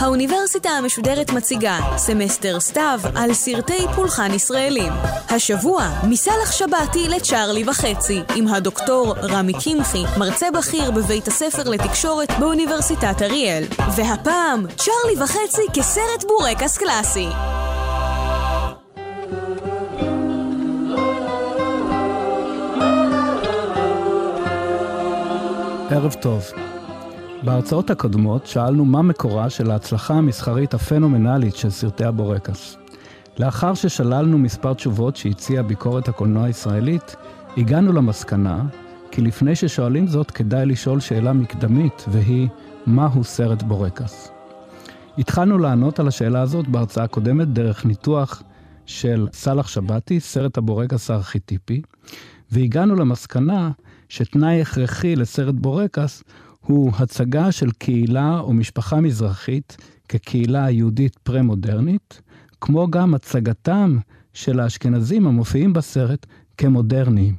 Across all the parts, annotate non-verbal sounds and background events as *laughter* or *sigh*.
האוניברסיטה המשודרת מציגה סמסטר סתיו על סרטי פולחן ישראלים. השבוע, מסלח שבתי לצ'ארלי וחצי, עם הדוקטור רמי קמחי, מרצה בכיר בבית הספר לתקשורת באוניברסיטת אריאל. והפעם, צ'ארלי וחצי כסרט בורקס קלאסי. ערב טוב. בהרצאות הקודמות שאלנו מה מקורה של ההצלחה המסחרית הפנומנלית של סרטי הבורקס. לאחר ששללנו מספר תשובות שהציעה ביקורת הקולנוע הישראלית, הגענו למסקנה כי לפני ששואלים זאת כדאי לשאול שאלה מקדמית, והיא, מהו סרט בורקס? התחלנו לענות על השאלה הזאת בהרצאה הקודמת דרך ניתוח של סאלח שבתי, סרט הבורקס הארכיטיפי, והגענו למסקנה שתנאי הכרחי לסרט בורקס הוא הצגה של קהילה או משפחה מזרחית כקהילה יהודית פרה-מודרנית, כמו גם הצגתם של האשכנזים המופיעים בסרט כמודרניים.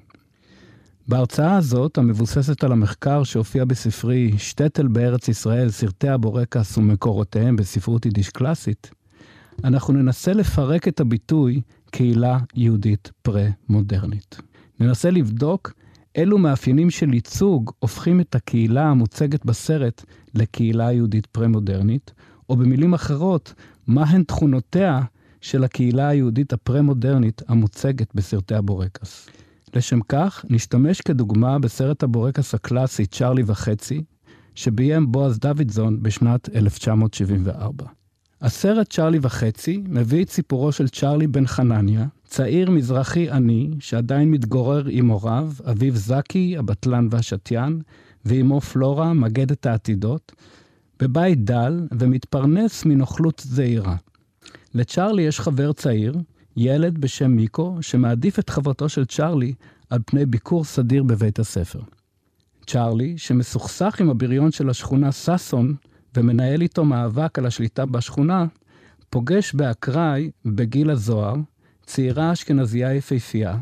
בהרצאה הזאת, המבוססת על המחקר שהופיע בספרי שטטל בארץ ישראל, סרטי הבורקס ומקורותיהם בספרות יידיש קלאסית, אנחנו ננסה לפרק את הביטוי קהילה יהודית פרה-מודרנית. ננסה לבדוק אילו מאפיינים של ייצוג הופכים את הקהילה המוצגת בסרט לקהילה יהודית פרה-מודרנית, או במילים אחרות, מהן תכונותיה של הקהילה היהודית הפרה-מודרנית המוצגת בסרטי הבורקס. לשם כך, נשתמש כדוגמה בסרט הבורקס הקלאסי צ'ארלי וחצי, שביים בועז דוידזון בשנת 1974. הסרט צ'ארלי וחצי מביא את סיפורו של צ'ארלי בן חנניה, צעיר מזרחי עני, שעדיין מתגורר עם הוריו, אביו זקי, הבטלן והשתיין, ואימו פלורה, מגדת העתידות, בבית דל ומתפרנס מנוכלות זעירה. לצ'ארלי יש חבר צעיר, ילד בשם מיקו, שמעדיף את חברתו של צ'ארלי על פני ביקור סדיר בבית הספר. צ'ארלי, שמסוכסך עם הבריון של השכונה ששון, ומנהל איתו מאבק על השליטה בשכונה, פוגש באקראי, בגיל הזוהר, צעירה אשכנזייה יפהפייה,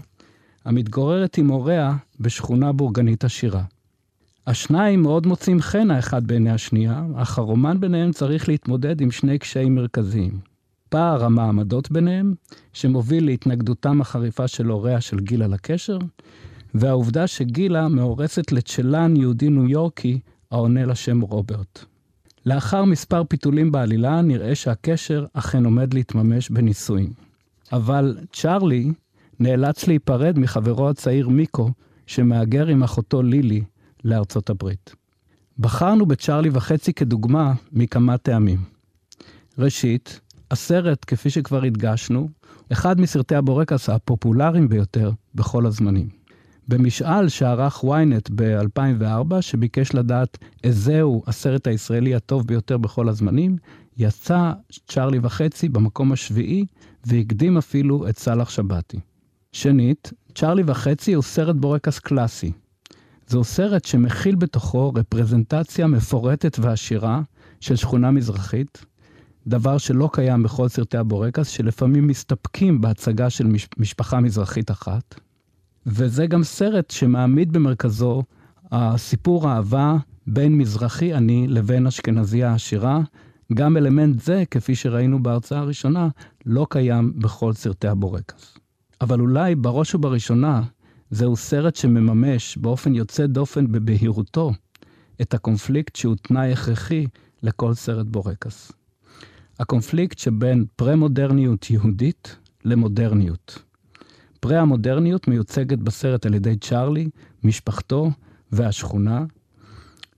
המתגוררת עם הוריה בשכונה בורגנית עשירה. השניים מאוד מוצאים חן האחד בעיני השנייה, אך הרומן ביניהם צריך להתמודד עם שני קשיים מרכזיים. פער המעמדות ביניהם, שמוביל להתנגדותם החריפה של הוריה של גילה לקשר, והעובדה שגילה מאורסת לצ'לן יהודי ניו יורקי העונה לשם רוברט. לאחר מספר פיתולים בעלילה, נראה שהקשר אכן עומד להתממש בנישואים. אבל צ'ארלי נאלץ להיפרד מחברו הצעיר מיקו, שמהגר עם אחותו לילי לארצות הברית. בחרנו בצ'ארלי וחצי כדוגמה מכמה טעמים. ראשית, הסרט, כפי שכבר הדגשנו, אחד מסרטי הבורקס הפופולריים ביותר בכל הזמנים. במשאל שערך ynet ב-2004, שביקש לדעת איזהו הסרט הישראלי הטוב ביותר בכל הזמנים, יצא צ'ארלי וחצי במקום השביעי, והקדים אפילו את סאלח שבתי. שנית, צ'ארלי וחצי הוא סרט בורקס קלאסי. זהו סרט שמכיל בתוכו רפרזנטציה מפורטת ועשירה של שכונה מזרחית, דבר שלא קיים בכל סרטי הבורקס, שלפעמים מסתפקים בהצגה של מש, משפחה מזרחית אחת. וזה גם סרט שמעמיד במרכזו הסיפור אהבה בין מזרחי עני לבין אשכנזייה עשירה. גם אלמנט זה, כפי שראינו בהרצאה הראשונה, לא קיים בכל סרטי הבורקס. אבל אולי בראש ובראשונה, זהו סרט שמממש באופן יוצא דופן בבהירותו את הקונפליקט שהוא תנאי הכרחי לכל סרט בורקס. הקונפליקט שבין פרה-מודרניות יהודית למודרניות. פרה-המודרניות מיוצגת בסרט על ידי צ'ארלי, משפחתו והשכונה,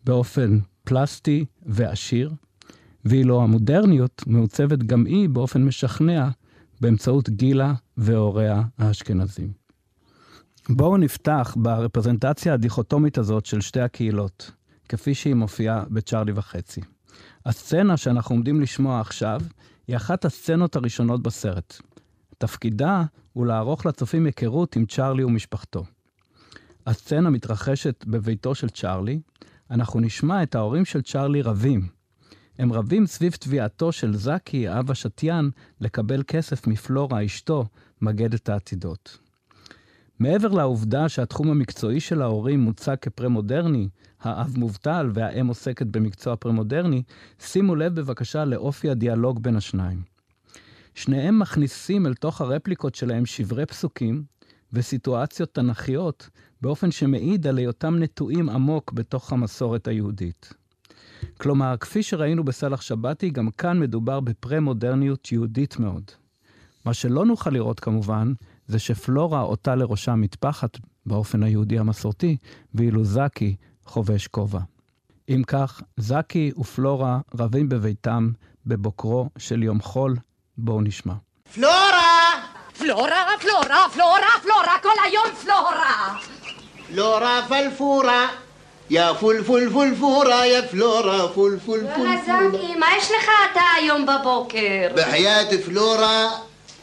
באופן פלסטי ועשיר, ואילו המודרניות מעוצבת גם היא באופן משכנע באמצעות גילה והוריה האשכנזים. בואו נפתח ברפרזנטציה הדיכוטומית הזאת של שתי הקהילות, כפי שהיא מופיעה בצ'ארלי וחצי. הסצנה שאנחנו עומדים לשמוע עכשיו היא אחת הסצנות הראשונות בסרט. תפקידה הוא לערוך לצופים היכרות עם צ'ארלי ומשפחתו. הסצנה מתרחשת בביתו של צ'ארלי, אנחנו נשמע את ההורים של צ'ארלי רבים. הם רבים סביב תביעתו של זקי, אב השתיין, לקבל כסף מפלורה, אשתו, מגדת העתידות. מעבר לעובדה שהתחום המקצועי של ההורים מוצג כפרה-מודרני, האב מובטל והאם עוסקת במקצוע פרה-מודרני, שימו לב בבקשה לאופי הדיאלוג בין השניים. שניהם מכניסים אל תוך הרפליקות שלהם שברי פסוקים וסיטואציות תנכיות, באופן שמעיד על היותם נטועים עמוק בתוך המסורת היהודית. כלומר, כפי שראינו בסלח שבתי, גם כאן מדובר בפרה-מודרניות יהודית מאוד. מה שלא נוכל לראות כמובן, זה שפלורה אותה לראשה מטפחת באופן היהודי המסורתי, ואילו זקי חובש כובע. אם כך, זקי ופלורה רבים בביתם בבוקרו של יום חול. בואו נשמע. פלורה! פלורה, פלורה, פלורה, פלורה, כל היום פלורה! פלורה פלפורה, יא פול פול פול פורה, יא פלורה פול פול פול פולה. זקי, מה יש לך אתה היום בבוקר? בחייאת פלורה,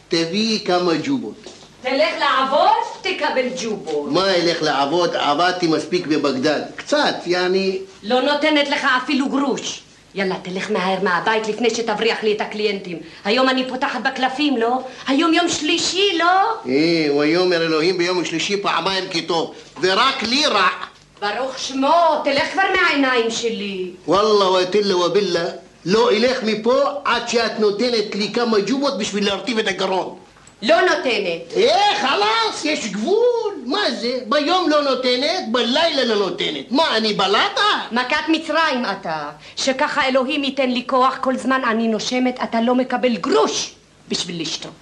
תביאי כמה ג'ובות. תלך לעבוד, תקבל ג'ובות. מה אלך לעבוד? עבדתי מספיק בבגדד. קצת, יעני... לא נותנת לך אפילו גרוש. יאללה, תלך מהר מהבית לפני שתבריח לי את הקליינטים. היום אני פותחת בקלפים, לא? היום יום שלישי, לא? אה, ויאמר אלוהים ביום שלישי פעמיים כי טוב, ורק לי רע. ברוך שמו, תלך כבר מהעיניים שלי. וואלה ותלה ובלה, לא אלך מפה עד שאת נותנת לי כמה ג'ובות בשביל להרטיב את הגרון. לא נותנת. אה, חלאס, יש גבול. מה זה? ביום לא נותנת, בלילה לא נותנת. מה, אני בלטה? מכת מצרים אתה, שככה אלוהים ייתן לי כוח כל זמן אני נושמת, אתה לא מקבל גרוש בשביל לשתות.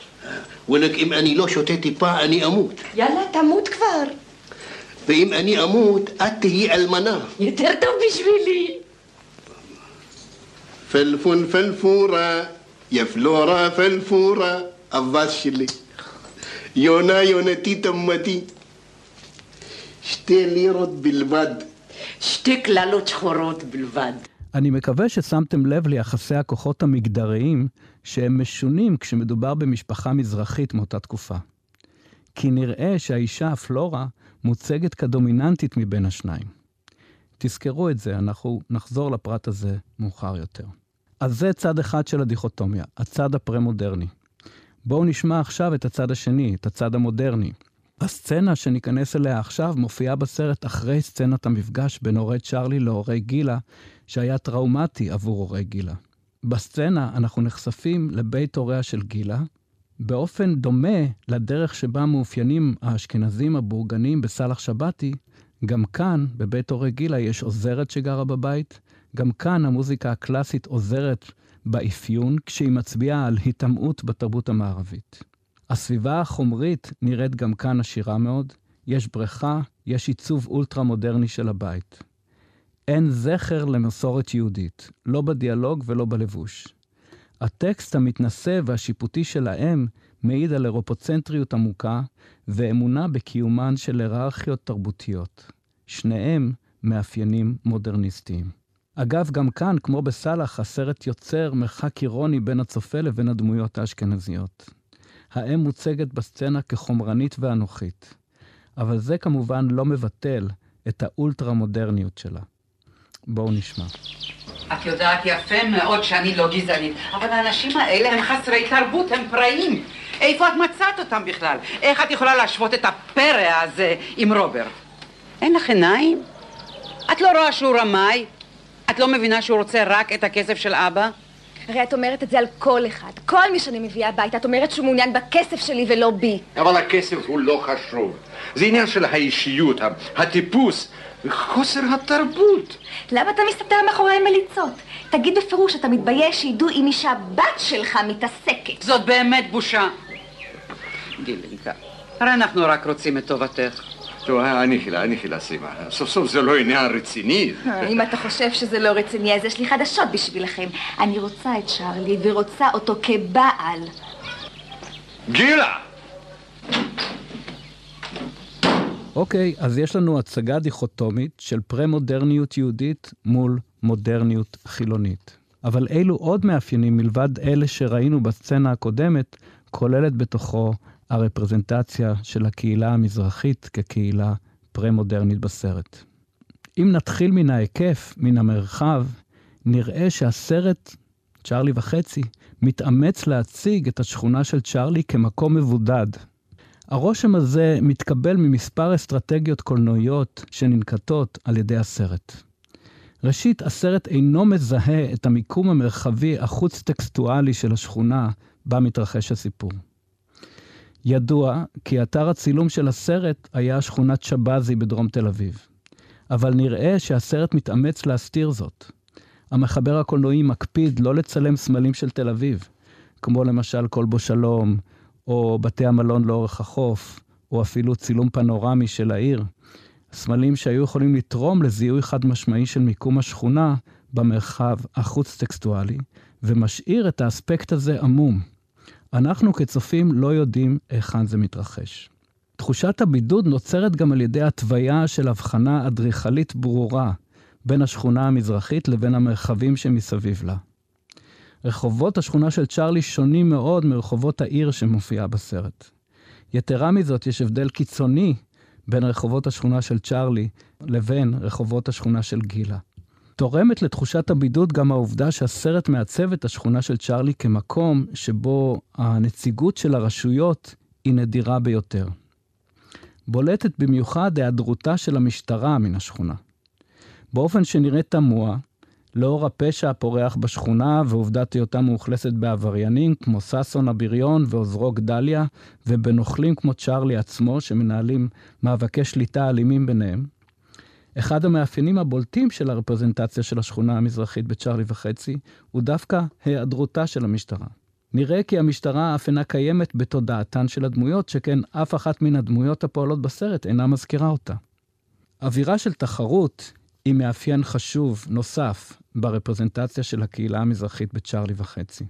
וואלכ, אם אני לא שותה טיפה, אני אמות. יאללה, תמות כבר. ואם אני אמות, את תהיי אלמנה. יותר טוב בשבילי. פלפון פלפורה, יא פלורה פלפורה, אבס שלי. יונה יונתי תמתי. שתי לירות בלבד. שתי קללות שחורות בלבד. אני מקווה ששמתם לב ליחסי הכוחות המגדריים שהם משונים כשמדובר במשפחה מזרחית מאותה תקופה. כי נראה שהאישה הפלורה מוצגת כדומיננטית מבין השניים. תזכרו את זה, אנחנו נחזור לפרט הזה מאוחר יותר. אז זה צד אחד של הדיכוטומיה, הצד הפרה-מודרני. בואו נשמע עכשיו את הצד השני, את הצד המודרני. הסצנה שניכנס אליה עכשיו מופיעה בסרט אחרי סצנת המפגש בין הורי צ'ארלי להורי גילה, שהיה טראומטי עבור הורי גילה. בסצנה אנחנו נחשפים לבית הוריה של גילה, באופן דומה לדרך שבה מאופיינים האשכנזים הבורגנים בסאלח שבתי, גם כאן, בבית הורי גילה, יש עוזרת שגרה בבית. גם כאן המוזיקה הקלאסית עוזרת באפיון, כשהיא מצביעה על היטמעות בתרבות המערבית. הסביבה החומרית נראית גם כאן עשירה מאוד. יש בריכה, יש עיצוב אולטרה-מודרני של הבית. אין זכר למסורת יהודית, לא בדיאלוג ולא בלבוש. הטקסט המתנשא והשיפוטי של האם מעיד על אירופוצנטריות עמוקה ואמונה בקיומן של היררכיות תרבותיות. שניהם מאפיינים מודרניסטיים. אגב, גם כאן, כמו בסאלח, הסרט יוצר מרחק אירוני בין הצופה לבין הדמויות האשכנזיות. האם מוצגת בסצנה כחומרנית ואנוכית, אבל זה כמובן לא מבטל את האולטרה-מודרניות שלה. בואו נשמע. את יודעת יפה מאוד שאני לא גזענית, אבל האנשים האלה הם חסרי תרבות, הם פראים. איפה את מצאת אותם בכלל? איך את יכולה להשוות את הפרא הזה עם רוברט? אין לך עיניים? את לא רואה שהוא רמאי? את לא מבינה שהוא רוצה רק את הכסף של אבא? הרי את אומרת את זה על כל אחד. כל מי שאני מביאה הביתה, את אומרת שהוא מעוניין בכסף שלי ולא בי. אבל הכסף הוא לא חשוב. זה עניין של האישיות, הטיפוס, וחוסר התרבות. למה אתה מסתתר מאחורי המליצות? תגיד בפירוש שאתה מתבייש שידעו עם מי שהבת שלך מתעסקת. זאת באמת בושה. גילינקה, הרי אנחנו רק רוצים את טובתך. טוב, הניחי לה, הניחי לה, סימה. סוף סוף זה לא עניין רציני. *laughs* אם אתה חושב שזה לא רציני, אז יש לי חדשות בשבילכם. אני רוצה את צ'ארלי ורוצה אותו כבעל. גילה! אוקיי, אז יש לנו הצגה דיכוטומית של פרה-מודרניות יהודית מול מודרניות חילונית. אבל אילו עוד מאפיינים מלבד אלה שראינו בסצנה הקודמת, כוללת בתוכו הרפרזנטציה של הקהילה המזרחית כקהילה פרה-מודרנית בסרט. אם נתחיל מן ההיקף, מן המרחב, נראה שהסרט, צ'ארלי וחצי, מתאמץ להציג את השכונה של צ'ארלי כמקום מבודד. הרושם הזה מתקבל ממספר אסטרטגיות קולנועיות שננקטות על ידי הסרט. ראשית, הסרט אינו מזהה את המיקום המרחבי החוץ-טקסטואלי של השכונה בה מתרחש הסיפור. ידוע כי אתר הצילום של הסרט היה שכונת שבזי בדרום תל אביב. אבל נראה שהסרט מתאמץ להסתיר זאת. המחבר הקולנועי מקפיד לא לצלם סמלים של תל אביב, כמו למשל כלבו שלום, או בתי המלון לאורך החוף, או אפילו צילום פנורמי של העיר. סמלים שהיו יכולים לתרום לזיהוי חד משמעי של מיקום השכונה במרחב החוץ-טקסטואלי, ומשאיר את האספקט הזה עמום. אנחנו כצופים לא יודעים היכן זה מתרחש. תחושת הבידוד נוצרת גם על ידי התוויה של הבחנה אדריכלית ברורה בין השכונה המזרחית לבין המרחבים שמסביב לה. רחובות השכונה של צ'ארלי שונים מאוד מרחובות העיר שמופיעה בסרט. יתרה מזאת, יש הבדל קיצוני בין רחובות השכונה של צ'ארלי לבין רחובות השכונה של גילה. תורמת לתחושת הבידוד גם העובדה שהסרט מעצב את השכונה של צ'ארלי כמקום שבו הנציגות של הרשויות היא נדירה ביותר. בולטת במיוחד היעדרותה של המשטרה מן השכונה. באופן שנראה תמוה, לאור הפשע הפורח בשכונה ועובדת היותה מאוכלסת בעבריינים כמו ששון הבריון ועוזרו גדליה, ובנוכלים כמו צ'ארלי עצמו, שמנהלים מאבקי שליטה אלימים ביניהם, אחד המאפיינים הבולטים של הרפרזנטציה של השכונה המזרחית בצ'ארלי וחצי, הוא דווקא היעדרותה של המשטרה. נראה כי המשטרה אף אינה קיימת בתודעתן של הדמויות, שכן אף אחת מן הדמויות הפועלות בסרט אינה מזכירה אותה. אווירה של תחרות היא מאפיין חשוב נוסף ברפרזנטציה של הקהילה המזרחית בצ'ארלי וחצי.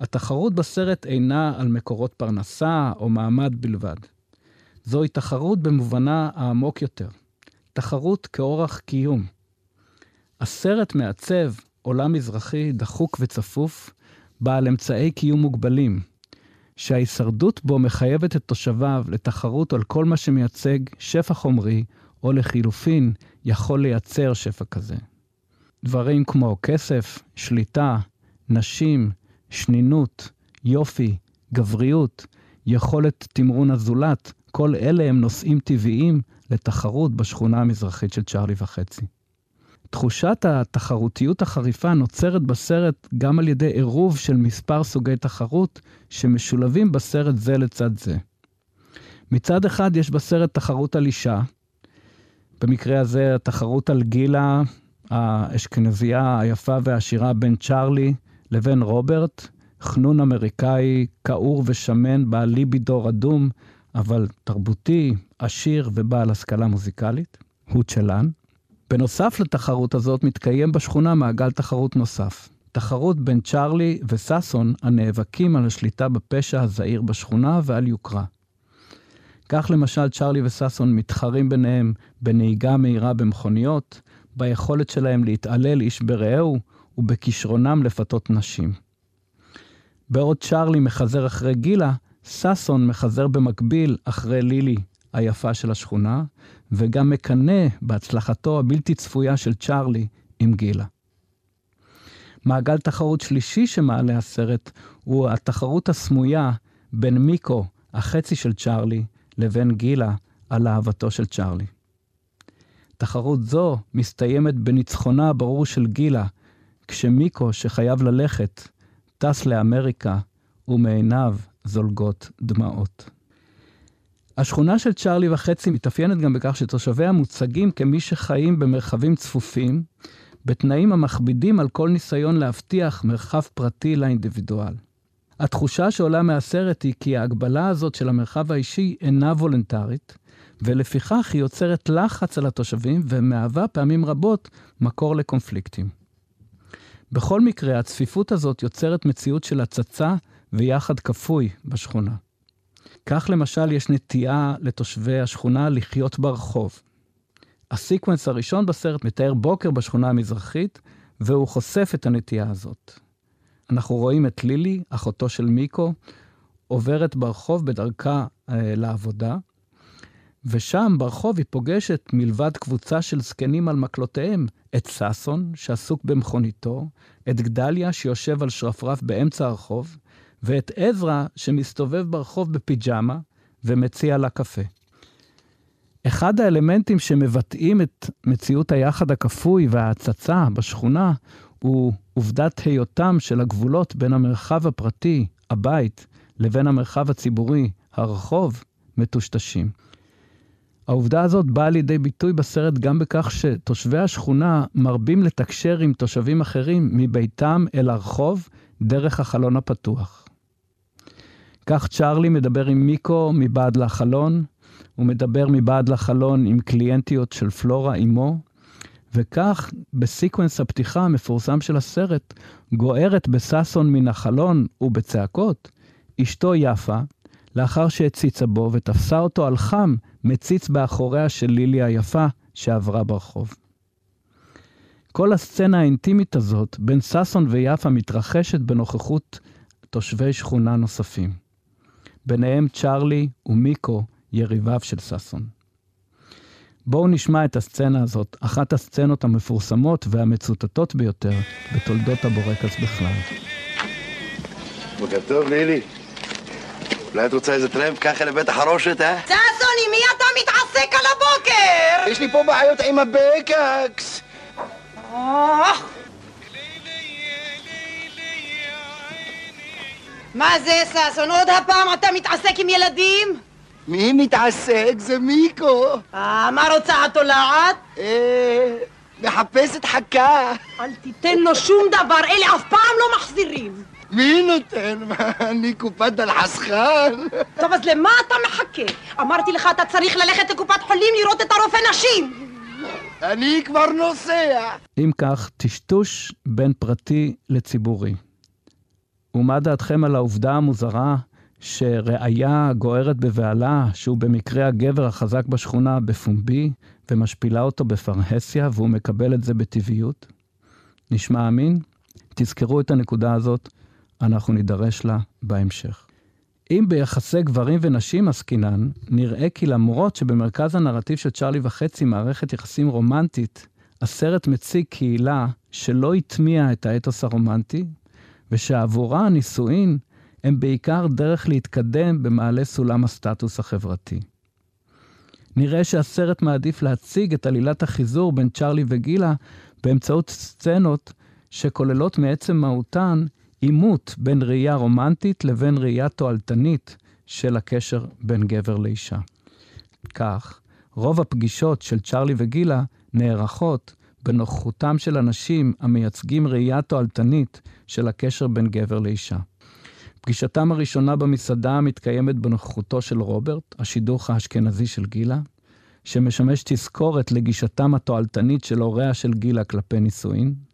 התחרות בסרט אינה על מקורות פרנסה או מעמד בלבד. זוהי תחרות במובנה העמוק יותר. תחרות כאורח קיום. הסרט מעצב עולם מזרחי דחוק וצפוף, בעל אמצעי קיום מוגבלים, שההישרדות בו מחייבת את תושביו לתחרות על כל מה שמייצג שפע חומרי, או לחילופין, יכול לייצר שפע כזה. דברים כמו כסף, שליטה, נשים, שנינות, יופי, גבריות, יכולת תמרון הזולת, כל אלה הם נושאים טבעיים לתחרות בשכונה המזרחית של צ'ארלי וחצי. תחושת התחרותיות החריפה נוצרת בסרט גם על ידי עירוב של מספר סוגי תחרות שמשולבים בסרט זה לצד זה. מצד אחד יש בסרט תחרות על אישה, במקרה הזה התחרות על גילה, האשכנזייה היפה והעשירה בין צ'ארלי לבין רוברט, חנון אמריקאי כעור ושמן בעל ליבידור אדום, אבל תרבותי, עשיר ובעל השכלה מוזיקלית, הוא צ'לן. בנוסף לתחרות הזאת, מתקיים בשכונה מעגל תחרות נוסף. תחרות בין צ'ארלי וששון הנאבקים על השליטה בפשע הזעיר בשכונה ועל יוקרה. כך למשל צ'ארלי וששון מתחרים ביניהם בנהיגה מהירה במכוניות, ביכולת שלהם להתעלל איש ברעהו ובכישרונם לפתות נשים. בעוד צ'ארלי מחזר אחרי גילה, ששון מחזר במקביל אחרי לילי, היפה של השכונה, וגם מקנא בהצלחתו הבלתי צפויה של צ'ארלי עם גילה. מעגל תחרות שלישי שמעלה הסרט הוא התחרות הסמויה בין מיקו, החצי של צ'ארלי, לבין גילה על אהבתו של צ'ארלי. תחרות זו מסתיימת בניצחונה הברור של גילה, כשמיקו, שחייב ללכת, טס לאמריקה, ומעיניו זולגות דמעות. השכונה של צ'ארלי וחצי מתאפיינת גם בכך שתושביה מוצגים כמי שחיים במרחבים צפופים, בתנאים המכבידים על כל ניסיון להבטיח מרחב פרטי לאינדיבידואל. התחושה שעולה מהסרט היא כי ההגבלה הזאת של המרחב האישי אינה וולונטרית, ולפיכך היא יוצרת לחץ על התושבים ומהווה פעמים רבות מקור לקונפליקטים. בכל מקרה, הצפיפות הזאת יוצרת מציאות של הצצה ויחד כפוי בשכונה. כך למשל יש נטייה לתושבי השכונה לחיות ברחוב. הסיקוונס הראשון בסרט מתאר בוקר בשכונה המזרחית, והוא חושף את הנטייה הזאת. אנחנו רואים את לילי, אחותו של מיקו, עוברת ברחוב בדרכה אה, לעבודה, ושם ברחוב היא פוגשת, מלבד קבוצה של זקנים על מקלותיהם, את ששון, שעסוק במכוניתו, את גדליה, שיושב על שרפרף באמצע הרחוב, ואת עזרא, שמסתובב ברחוב בפיג'מה, ומציע לה קפה. אחד האלמנטים שמבטאים את מציאות היחד הכפוי וההצצה בשכונה הוא עובדת היותם של הגבולות בין המרחב הפרטי, הבית, לבין המרחב הציבורי, הרחוב, מטושטשים. העובדה הזאת באה לידי ביטוי בסרט גם בכך שתושבי השכונה מרבים לתקשר עם תושבים אחרים מביתם אל הרחוב דרך החלון הפתוח. כך צ'ארלי מדבר עם מיקו מבעד לחלון, הוא מדבר מבעד לחלון עם קליינטיות של פלורה אמו, וכך, בסיקוונס הפתיחה המפורסם של הסרט, גוערת בששון מן החלון ובצעקות, אשתו יפה, לאחר שהציצה בו ותפסה אותו על חם, מציץ באחוריה של לילי היפה שעברה ברחוב. כל הסצנה האינטימית הזאת בין ששון ויפה מתרחשת בנוכחות תושבי שכונה נוספים. ביניהם צ'ארלי ומיקו, יריביו של ששון. בואו נשמע את הסצנה הזאת, אחת הסצנות המפורסמות והמצוטטות ביותר בתולדות הבורקס בכלל. בוקר טוב, לילי. אולי את רוצה איזה טרמפ ככה לבית החרושת, אה? ששון, עם מי אתה מתעסק על הבוקר? יש לי פה בעיות עם הבקקס. מה זה, ששון? עוד הפעם אתה מתעסק עם ילדים? מי מתעסק? זה מיקו. אה, מה רוצה התולעת? אה, מחפשת חכה. אל תיתן לו שום דבר, אלה אף פעם לא מחזירים. מי נותן? מה, אני קופת על חסכן? טוב, אז למה אתה מחכה? אמרתי לך, אתה צריך ללכת לקופת חולים לראות את הרופא נשים. אני כבר נוסע. אם כך, טשטוש בין פרטי לציבורי. ומה דעתכם על העובדה המוזרה שראיה גוערת בבהלה, שהוא במקרה הגבר החזק בשכונה בפומבי, ומשפילה אותו בפרהסיה, והוא מקבל את זה בטבעיות? נשמע אמין? תזכרו את הנקודה הזאת, אנחנו נידרש לה בהמשך. אם ביחסי גברים ונשים עסקינן, נראה כי למרות שבמרכז הנרטיב של צ'ארלי וחצי מערכת יחסים רומנטית, הסרט מציג קהילה שלא הטמיעה את האתוס הרומנטי, ושעבורה הנישואין הם בעיקר דרך להתקדם במעלה סולם הסטטוס החברתי. נראה שהסרט מעדיף להציג את עלילת החיזור בין צ'ארלי וגילה באמצעות סצנות שכוללות מעצם מהותן עימות בין ראייה רומנטית לבין ראייה תועלתנית של הקשר בין גבר לאישה. כך, רוב הפגישות של צ'ארלי וגילה נערכות בנוכחותם של אנשים המייצגים ראייה תועלתנית של הקשר בין גבר לאישה. פגישתם הראשונה במסעדה מתקיימת בנוכחותו של רוברט, השידוך האשכנזי של גילה, שמשמש תזכורת לגישתם התועלתנית של הוריה של גילה כלפי נישואין.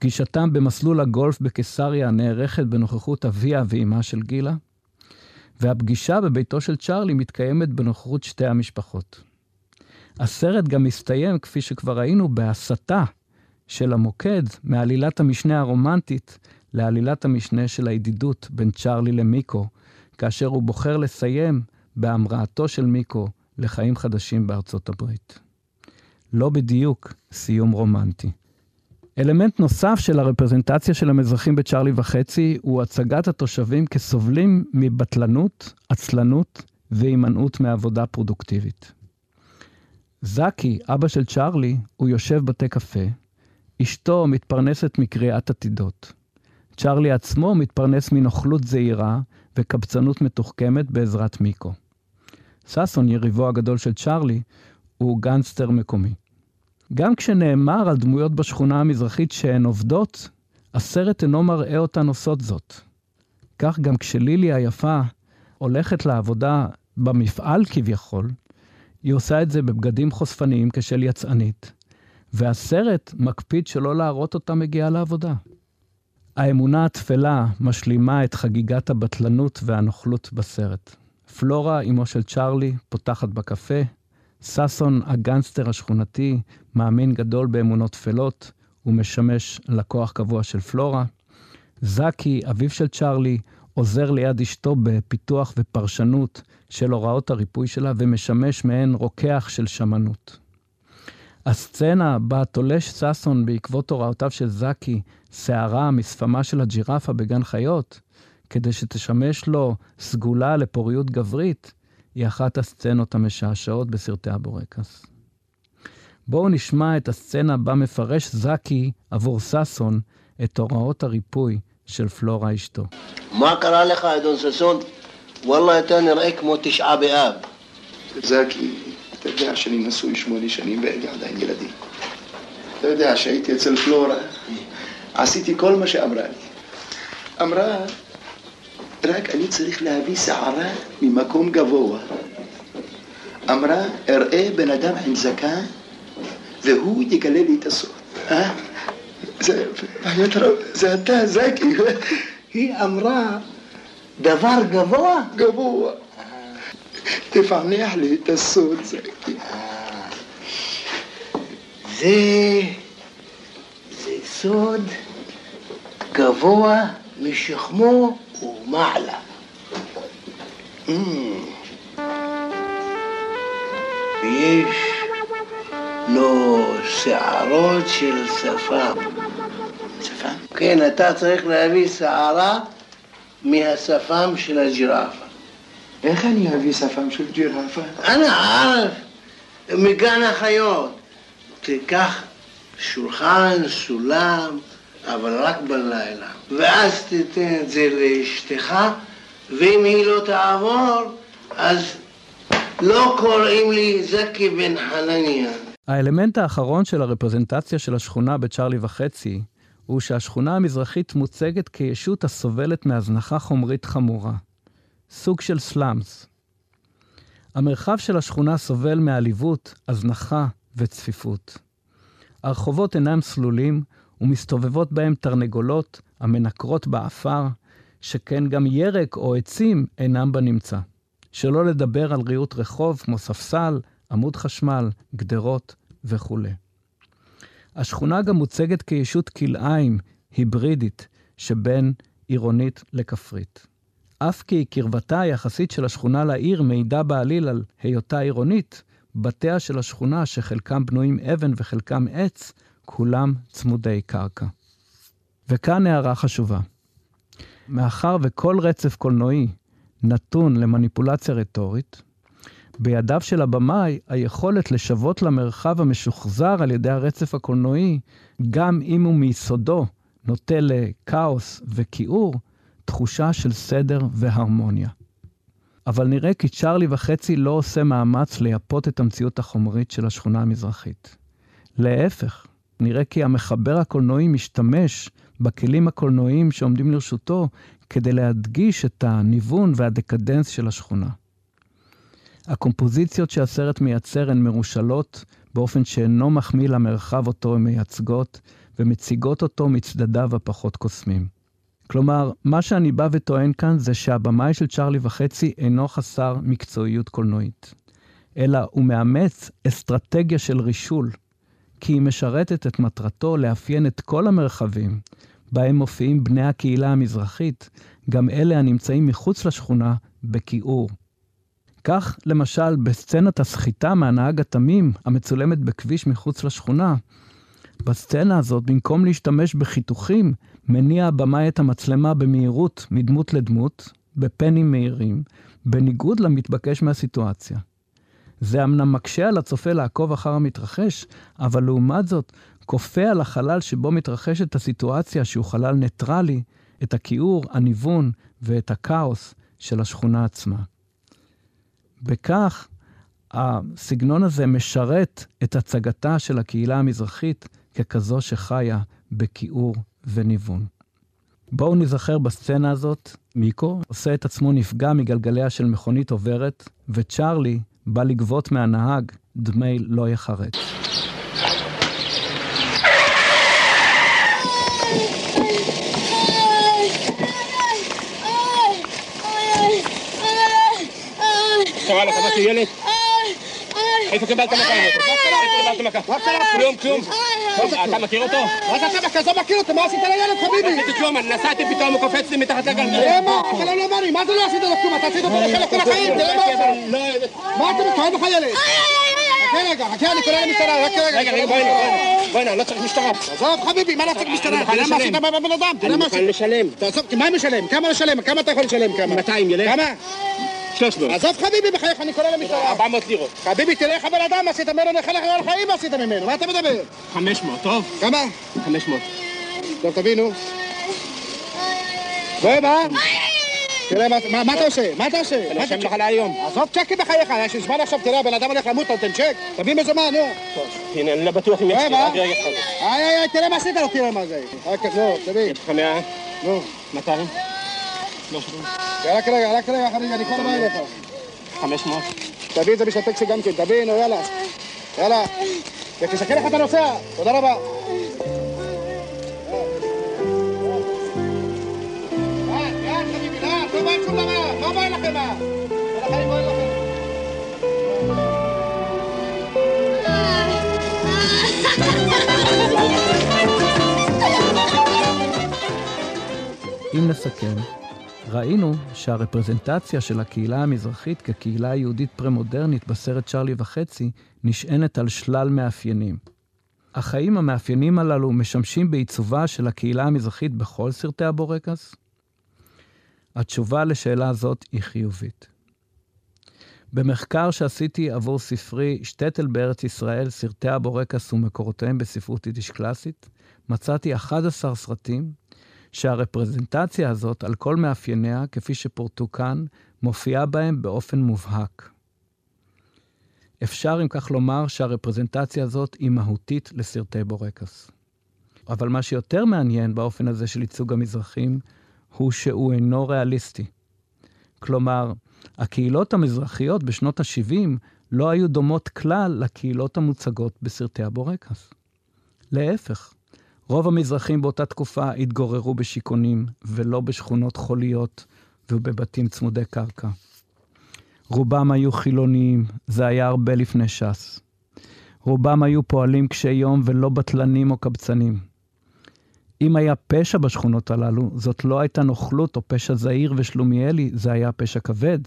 פגישתם במסלול הגולף בקיסריה נערכת בנוכחות אביה ואימה של גילה. והפגישה בביתו של צ'ארלי מתקיימת בנוכחות שתי המשפחות. הסרט גם מסתיים, כפי שכבר ראינו, בהסתה של המוקד מעלילת המשנה הרומנטית לעלילת המשנה של הידידות בין צ'ארלי למיקו, כאשר הוא בוחר לסיים בהמראתו של מיקו לחיים חדשים בארצות הברית. לא בדיוק סיום רומנטי. אלמנט נוסף של הרפרזנטציה של המזרחים בצ'ארלי וחצי הוא הצגת התושבים כסובלים מבטלנות, עצלנות והימנעות מעבודה פרודוקטיבית. זקי, אבא של צ'ארלי, הוא יושב בתי קפה, אשתו מתפרנסת מקריאת עתידות. צ'ארלי עצמו מתפרנס מנוכלות זהירה וקבצנות מתוחכמת בעזרת מיקו. ששון, יריבו הגדול של צ'ארלי, הוא גנגסטר מקומי. גם כשנאמר על דמויות בשכונה המזרחית שהן עובדות, הסרט אינו מראה אותן עושות זאת. כך גם כשלילי היפה הולכת לעבודה במפעל כביכול, היא עושה את זה בבגדים חושפניים כשל יצאנית, והסרט מקפיד שלא להראות אותה מגיעה לעבודה. האמונה התפלה משלימה את חגיגת הבטלנות והנוכלות בסרט. פלורה, אמו של צ'ארלי, פותחת בקפה. ששון, הגנסטר השכונתי, מאמין גדול באמונות טפלות, ומשמש לקוח קבוע של פלורה. זקי, אביו של צ'ארלי, עוזר ליד אשתו בפיתוח ופרשנות של הוראות הריפוי שלה, ומשמש מעין רוקח של שמנות. הסצנה בה תולש ששון בעקבות הוראותיו של זקי שערה משפמה של הג'ירפה בגן חיות, כדי שתשמש לו סגולה לפוריות גברית, היא אחת הסצנות המשעשעות בסרטי הבורקס. בואו נשמע את הסצנה בה מפרש זקי עבור ששון את הוראות הריפוי של פלורה אשתו. מה קרה לך, אדון ששון? וואלה, אתה נראה כמו תשעה באב. זקי, אתה יודע שאני נשוי שמונה שנים ואין לי עדיין ילדים. אתה יודע שהייתי אצל פלורה, עשיתי כל מה שאמרה לי. אמרה, רק אני צריך להביא שערה ממקום גבוה. אמרה, אראה בן אדם עם זקן והוא יגלה לי את הסוד. אה? זה, זה אתה, זקי. היא אמרה דבר גבוה? גבוה. תפענח לי את הסוד, זקי. זה... זה סוד גבוה משכמו ומעלה. Mm. ויש לו שערות של שפם. שפם? כן, אתה צריך להביא שערה מהשפם של הג'ירפה. איך אני אביא שפם של ג'ירפה? אנא ערף, מגן החיות. תיקח שולחן, סולם, אבל רק בלילה. ואז תיתן את זה לאשתך, ואם היא לא תעבור, אז לא קוראים לי זקי בן חנניה. האלמנט האחרון של הרפרזנטציה של השכונה בצ'ארלי וחצי, הוא שהשכונה המזרחית מוצגת כישות הסובלת מהזנחה חומרית חמורה. סוג של סלאמס. המרחב של השכונה סובל מעליבות, הזנחה וצפיפות. הרחובות אינם סלולים, ומסתובבות בהם תרנגולות המנקרות באפר, שכן גם ירק או עצים אינם בנמצא. שלא לדבר על ריהוט רחוב כמו ספסל, עמוד חשמל, גדרות וכו'. השכונה גם מוצגת כישות כלאיים היברידית שבין עירונית לכפרית. אף כי קרבתה היחסית של השכונה לעיר מעידה בעליל על היותה עירונית, בתיה של השכונה, שחלקם בנויים אבן וחלקם עץ, כולם צמודי קרקע. וכאן הערה חשובה. מאחר וכל רצף קולנועי נתון למניפולציה רטורית, בידיו של הבמאי היכולת לשוות למרחב המשוחזר על ידי הרצף הקולנועי, גם אם הוא מיסודו נוטה לכאוס וכיעור, תחושה של סדר והרמוניה. אבל נראה כי צ'ארלי וחצי לא עושה מאמץ לייפות את המציאות החומרית של השכונה המזרחית. להפך, נראה כי המחבר הקולנועי משתמש בכלים הקולנועיים שעומדים לרשותו כדי להדגיש את הניוון והדקדנס של השכונה. הקומפוזיציות שהסרט מייצר הן מרושלות באופן שאינו מחמיא למרחב אותו הן מייצגות, ומציגות אותו מצדדיו הפחות קוסמים. כלומר, מה שאני בא וטוען כאן זה שהבמאי של צ'ארלי וחצי אינו חסר מקצועיות קולנועית, אלא הוא מאמץ אסטרטגיה של רישול, כי היא משרתת את מטרתו לאפיין את כל המרחבים בהם מופיעים בני הקהילה המזרחית, גם אלה הנמצאים מחוץ לשכונה, בכיעור. כך, למשל, בסצנת הסחיטה מהנהג התמים, המצולמת בכביש מחוץ לשכונה, בסצנה הזאת, במקום להשתמש בחיתוכים, מניע הבמאי את המצלמה במהירות מדמות לדמות, בפנים מהירים, בניגוד למתבקש מהסיטואציה. זה אמנם מקשה על הצופה לעקוב אחר המתרחש, אבל לעומת זאת, כופה על החלל שבו מתרחשת הסיטואציה, שהוא חלל ניטרלי, את הכיעור, הניוון ואת הכאוס של השכונה עצמה. בכך, הסגנון הזה משרת את הצגתה של הקהילה המזרחית ככזו שחיה בכיעור וניוון. בואו נזכר בסצנה הזאת, מיקו עושה את עצמו נפגע מגלגליה של מכונית עוברת, וצ'ארלי בא לגבות מהנהג דמי לא יחרט. קרה לך משהו ילד? איפה קיבלת מכה? איפה קיבלת מכה? כלום, כלום. אתה מכיר אותו? מה זה אתה כזה מכיר אותו? מה עשית לילד חביבי? לא עשיתי כלום, אני נסעתי פתאום, הוא קופץ לי מתחת לגלגל. תראה מה? אתה לא נורמלי, מה זה לא עשית לו כלום? אתה עשית אותו לחלק כל החיים, תראה מה עושה. מה אתה מתקרב לך ילד? חכה רגע, חכה, אני קורא למשטרה, רק רגע. רגע, רגע, בואי. בוא'נה, לא צריך משטרה. עזוב חביבי, מה לא צריך משטרה? אני מוכן תראה מה לשלם. עשית בבן אדם, תראה אני מה מוכן עשית. לשלם. תעזוב, מה משלם? כמה לשלם? כמה אתה יכול לשלם? כמה? 200 ילך? כמה? 300. עזוב חביבי, בחייך, אני קורא למשטרה. 400 לירות. חביבי, תראה איך הבן אדם עשית ממנו נכה לך על חיים עשית ממנו, מה אתה מדבר? 500, טוב? כמה? 500. טוב, תבינו. בואי, מה? תראה, מה- אתה עושה? מה אתה עושה? אני מה רושם אתה- לך להיום. עזוב צ'קים בחייך, יש לי זמן עכשיו, תראה, הבן אדם הולך למות, אתה נותן צ'ק? תביא מזומן, נו. הנה, אני לא בטוח אם יש לי? רק רגע אחד. איי, איי, תראה מה עשית לו, תראה מה זה. רק, נו, תביא. יש לך 100? נו. 200? רק רגע, רק רגע, חביבי, אני כבר בא אליך. 500? תביא את זה בשביל הטקסי גם כן, תביא, נו, יאללה. יאללה. ותסתכל איך אתה נוסע. תודה רבה. לא בא לכם, מה? בא לכם. אם נסכם, ראינו שהרפרזנטציה של הקהילה המזרחית כקהילה יהודית פרה-מודרנית בסרט צ'רלי וחצי נשענת על שלל מאפיינים. האם המאפיינים הללו משמשים בעיצובה של הקהילה המזרחית בכל סרטי הבורקס? התשובה לשאלה זאת היא חיובית. במחקר שעשיתי עבור ספרי שטטל בארץ ישראל, סרטי הבורקס ומקורותיהם בספרות יידיש קלאסית, מצאתי 11 סרטים שהרפרזנטציה הזאת, על כל מאפייניה, כפי שפורטו כאן, מופיעה בהם באופן מובהק. אפשר, אם כך לומר, שהרפרזנטציה הזאת היא מהותית לסרטי בורקס. אבל מה שיותר מעניין באופן הזה של ייצוג המזרחים, הוא שהוא אינו ריאליסטי. כלומר, הקהילות המזרחיות בשנות ה-70 לא היו דומות כלל לקהילות המוצגות בסרטי הבורקס. להפך, רוב המזרחים באותה תקופה התגוררו בשיכונים ולא בשכונות חוליות ובבתים צמודי קרקע. רובם היו חילוניים, זה היה הרבה לפני ש"ס. רובם היו פועלים קשי יום ולא בטלנים או קבצנים. אם היה פשע בשכונות הללו, זאת לא הייתה נוכלות או פשע זעיר ושלומיאלי, זה היה פשע כבד,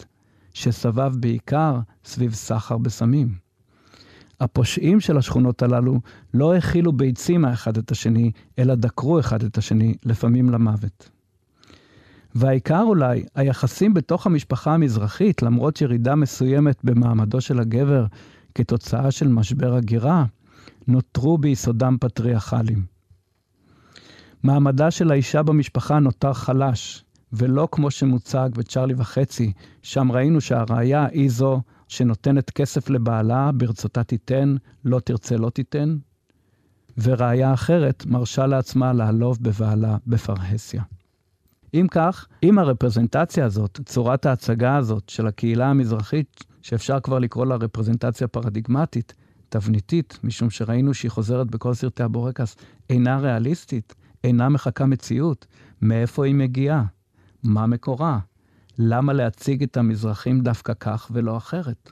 שסבב בעיקר סביב סחר בסמים. הפושעים של השכונות הללו לא הכילו ביצים האחד את השני, אלא דקרו אחד את השני, לפעמים למוות. והעיקר אולי, היחסים בתוך המשפחה המזרחית, למרות ירידה מסוימת במעמדו של הגבר כתוצאה של משבר הגירה, נותרו ביסודם פטריארכליים. מעמדה של האישה במשפחה נותר חלש, ולא כמו שמוצג בצ'רלי וחצי, שם ראינו שהראיה היא זו שנותנת כסף לבעלה, ברצותה תיתן, לא תרצה לא תיתן, וראיה אחרת מרשה לעצמה לעלוב בבעלה בפרהסיה. אם כך, אם הרפרזנטציה הזאת, צורת ההצגה הזאת של הקהילה המזרחית, שאפשר כבר לקרוא לה רפרזנטציה פרדיגמטית, תבניתית, משום שראינו שהיא חוזרת בכל סרטי הבורקס, אינה ריאליסטית, אינה מחקה מציאות, מאיפה היא מגיעה? מה מקורה? למה להציג את המזרחים דווקא כך ולא אחרת?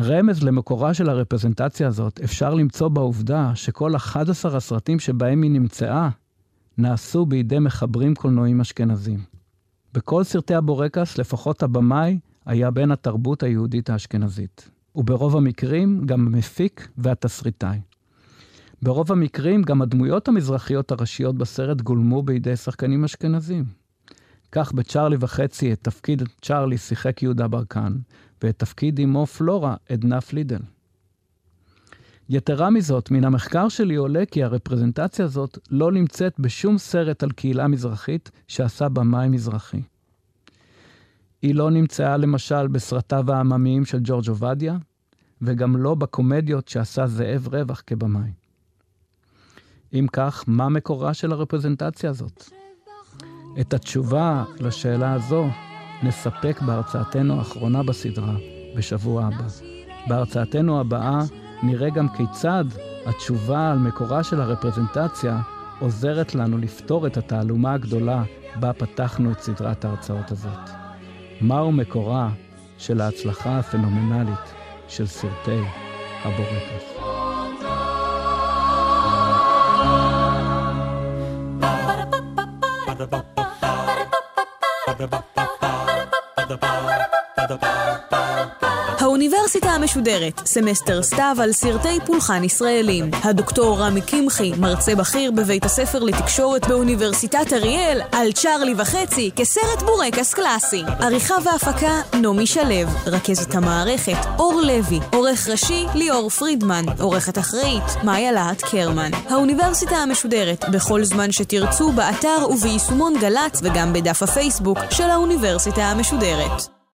רמז למקורה של הרפרזנטציה הזאת אפשר למצוא בעובדה שכל 11 הסרטים שבהם היא נמצאה נעשו בידי מחברים קולנועים אשכנזים. בכל סרטי הבורקס לפחות הבמאי היה בן התרבות היהודית האשכנזית, וברוב המקרים גם המפיק והתסריטאי. ברוב המקרים גם הדמויות המזרחיות הראשיות בסרט גולמו בידי שחקנים אשכנזים. כך בצ'רלי וחצי את תפקיד צ'רלי שיחק יהודה ברקן, ואת תפקיד אמו פלורה עדנה פלידל. יתרה מזאת, מן המחקר שלי עולה כי הרפרזנטציה הזאת לא נמצאת בשום סרט על קהילה מזרחית שעשה במאי מזרחי. היא לא נמצאה למשל בסרטיו העממיים של ג'ורג' עובדיה, וגם לא בקומדיות שעשה זאב רווח כבמאי. אם כך, מה מקורה של הרפרזנטציה הזאת? את התשובה לשאלה הזו נספק בהרצאתנו האחרונה בסדרה, בשבוע הבא. בהרצאתנו הבאה נראה גם כיצד התשובה על מקורה של הרפרזנטציה עוזרת לנו לפתור את התעלומה הגדולה בה פתחנו את סדרת ההרצאות הזאת. מהו מקורה של ההצלחה הפנומנלית של סרטי הבורקס? האוניברסיטה המשודרת, סמסטר סתיו על סרטי פולחן ישראלים. הדוקטור רמי קמחי, מרצה בכיר בבית הספר לתקשורת באוניברסיטת אריאל, על צ'ארלי וחצי כסרט בורקס קלאסי. עריכה והפקה, נעמי שלו. רכזת המערכת, אור לוי. עורך ראשי, ליאור פרידמן. עורכת אחראית, מאיה להט קרמן. האוניברסיטה המשודרת, בכל זמן שתרצו, באתר וביישומון גל"צ וגם בדף הפייסבוק של האוניברסיטה המשודרת.